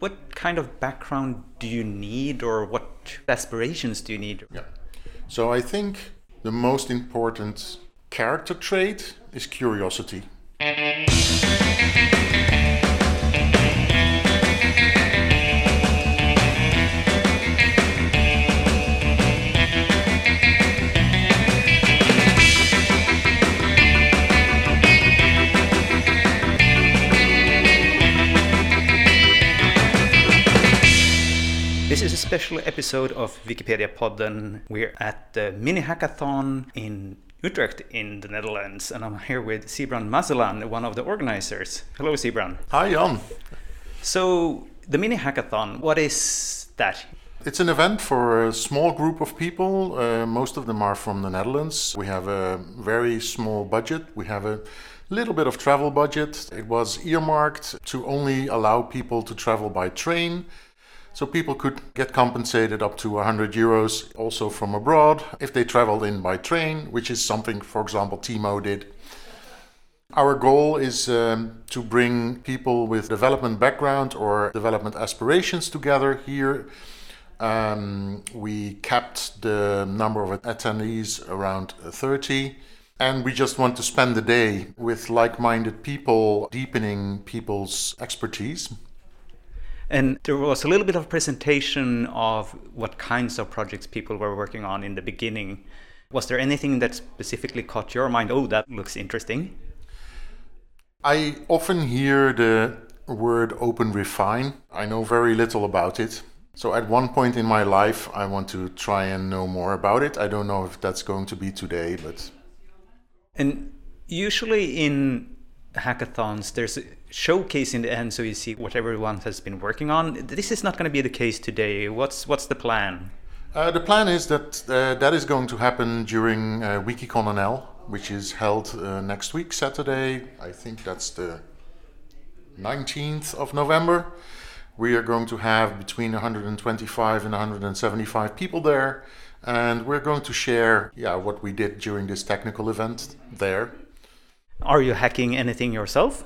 what kind of background do you need or what aspirations do you need? Yeah. So I think the most important character trait is curiosity. Special episode of Wikipedia Podden. We're at the mini hackathon in Utrecht in the Netherlands, and I'm here with Siebrand Mazeland, one of the organizers. Hello, Siebrand. Hi, Jan. So, the mini hackathon, what is that? It's an event for a small group of people. Uh, most of them are from the Netherlands. We have a very small budget. We have a little bit of travel budget. It was earmarked to only allow people to travel by train so people could get compensated up to 100 euros also from abroad if they traveled in by train, which is something, for example, Timo did. Our goal is um, to bring people with development background or development aspirations together here. Um, we capped the number of attendees around 30. And we just want to spend the day with like minded people, deepening people's expertise. And there was a little bit of presentation of what kinds of projects people were working on in the beginning. Was there anything that specifically caught your mind? Oh, that looks interesting. I often hear the word OpenRefine. I know very little about it. So at one point in my life, I want to try and know more about it. I don't know if that's going to be today, but. And usually in hackathons, there's a showcase in the end, so you see what everyone has been working on. This is not going to be the case today. What's what's the plan? Uh, the plan is that uh, that is going to happen during uh, WikiCon NL, which is held uh, next week, Saturday. I think that's the 19th of November. We are going to have between 125 and 175 people there, and we're going to share, yeah, what we did during this technical event there. Are you hacking anything yourself?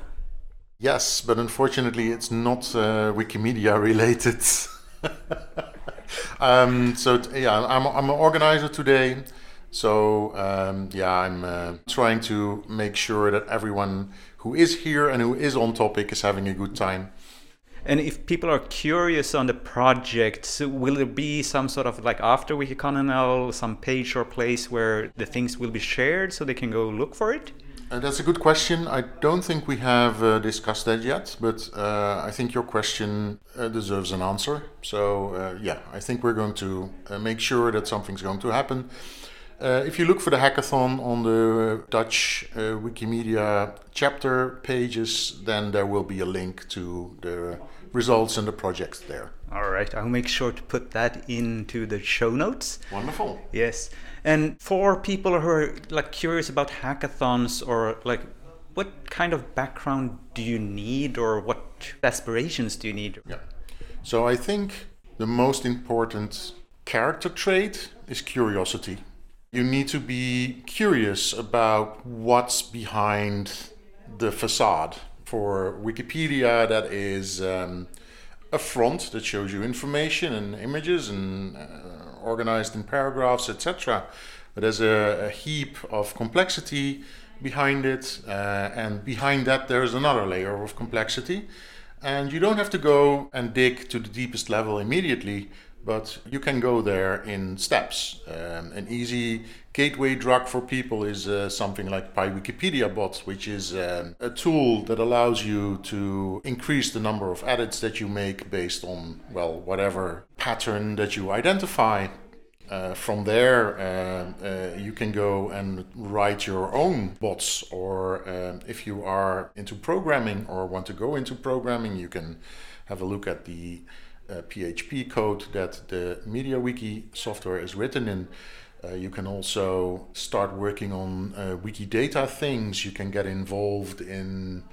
Yes, but unfortunately, it's not uh, Wikimedia related. um, so yeah, I'm I'm an organizer today. So um, yeah, I'm uh, trying to make sure that everyone who is here and who is on topic is having a good time. And if people are curious on the project, will there be some sort of like after WikiCon NL, some page or place where the things will be shared so they can go look for it? Uh, that's a good question. I don't think we have uh, discussed that yet, but uh, I think your question uh, deserves an answer. So, uh, yeah, I think we're going to uh, make sure that something's going to happen. if you look for the hackathon on the Dutch Wikimedia chapter pages, then there will be a link to the results and the projects there. All right, I'll make sure to put that into the show notes. Wonderful. Yes. And for people who are like curious about hackathons or like what kind of background do you need or what aspirations do you need? Yeah. So I think the most important character trait is curiosity. You need to be curious about what's behind the facade. For Wikipedia, that is um, a front that shows you information and images and uh, organized in paragraphs, etc. But there's a, a, heap of complexity behind it, uh, and behind that there's another layer of complexity. And you don't have to go and dig to the deepest level immediately, but you can go there in steps. Um, an easy gateway drug for people is uh, something like PyWikipedia Bot, which is um, a tool that allows you to increase the number of edits that you make based on, well, whatever pattern that you identify. Uh, from there, uh, uh, you can go and write your own bots, or um, if you are into programming or want to go into programming, you can have a look at the uh, PHP code that the MediaWiki software is written in. Uh, you can also start working on uh, Wikidata things. You can get involved in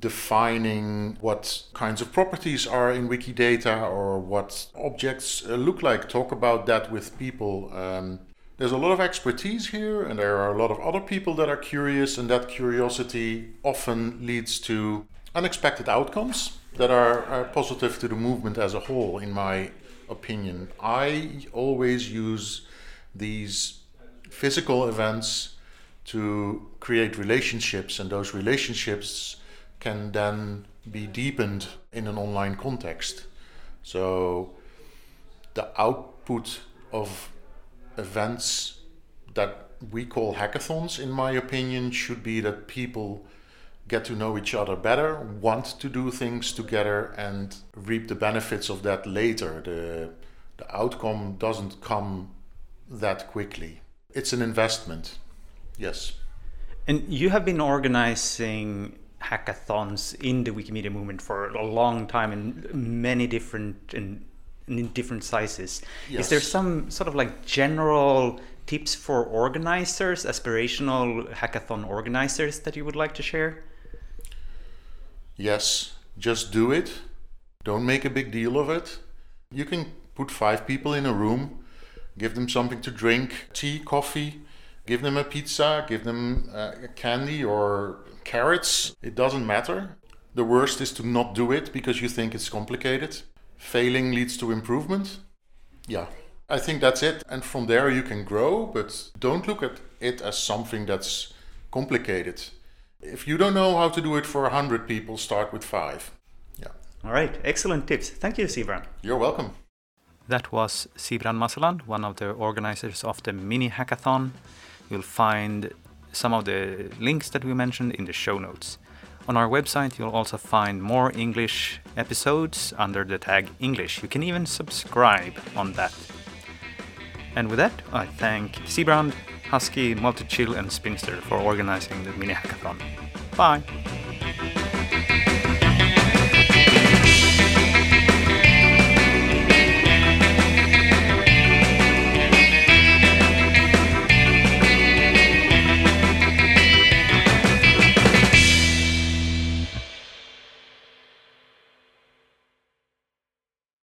defining what kinds of properties are in Wikidata or what objects uh, look like. Talk about that with people. Um, there's a lot of expertise here, and there are a lot of other people that are curious, and that curiosity often leads to unexpected outcomes. That are, are positive to the movement as a whole, in my opinion. I always use these physical events to create relationships, and those relationships can then be deepened in an online context. So the output of events that we call hackathons, in my opinion, should be that people get to know each other better, want to do things together, and reap the benefits of that later. The, the outcome doesn't come that quickly. It's an investment, yes. And you have been organizing hackathons in the Wikimedia movement for a long time in many different in, in different sizes. Yes. Is there some sort of like general tips for organizers, aspirational hackathon organizers that you would like to share? Yes, just do it. Don't make a big deal of it. You can put five people in a room, give them something to drink, tea, coffee, give them a pizza, give them uh, candy or carrots. It doesn't matter. The worst is to not do it because you think it's complicated. Failing leads to improvement. Yeah, I think that's it. And from there you can grow, but don't look at it as something that's complicated. If you don't know how to do it for 100 people, start with five. Yeah. All right, excellent tips. Thank you, Siebrand. You're welcome. That was Siebrand Mazeland, one of the organizers of the mini hackathon. You'll find some of the links that we mentioned in the show notes. On our website, you'll also find more English episodes under the tag English. You can even subscribe on that. And with that, I thank Siebrand, Husky, Multichill, and Spinster for organizing the mini hackathon. Bye!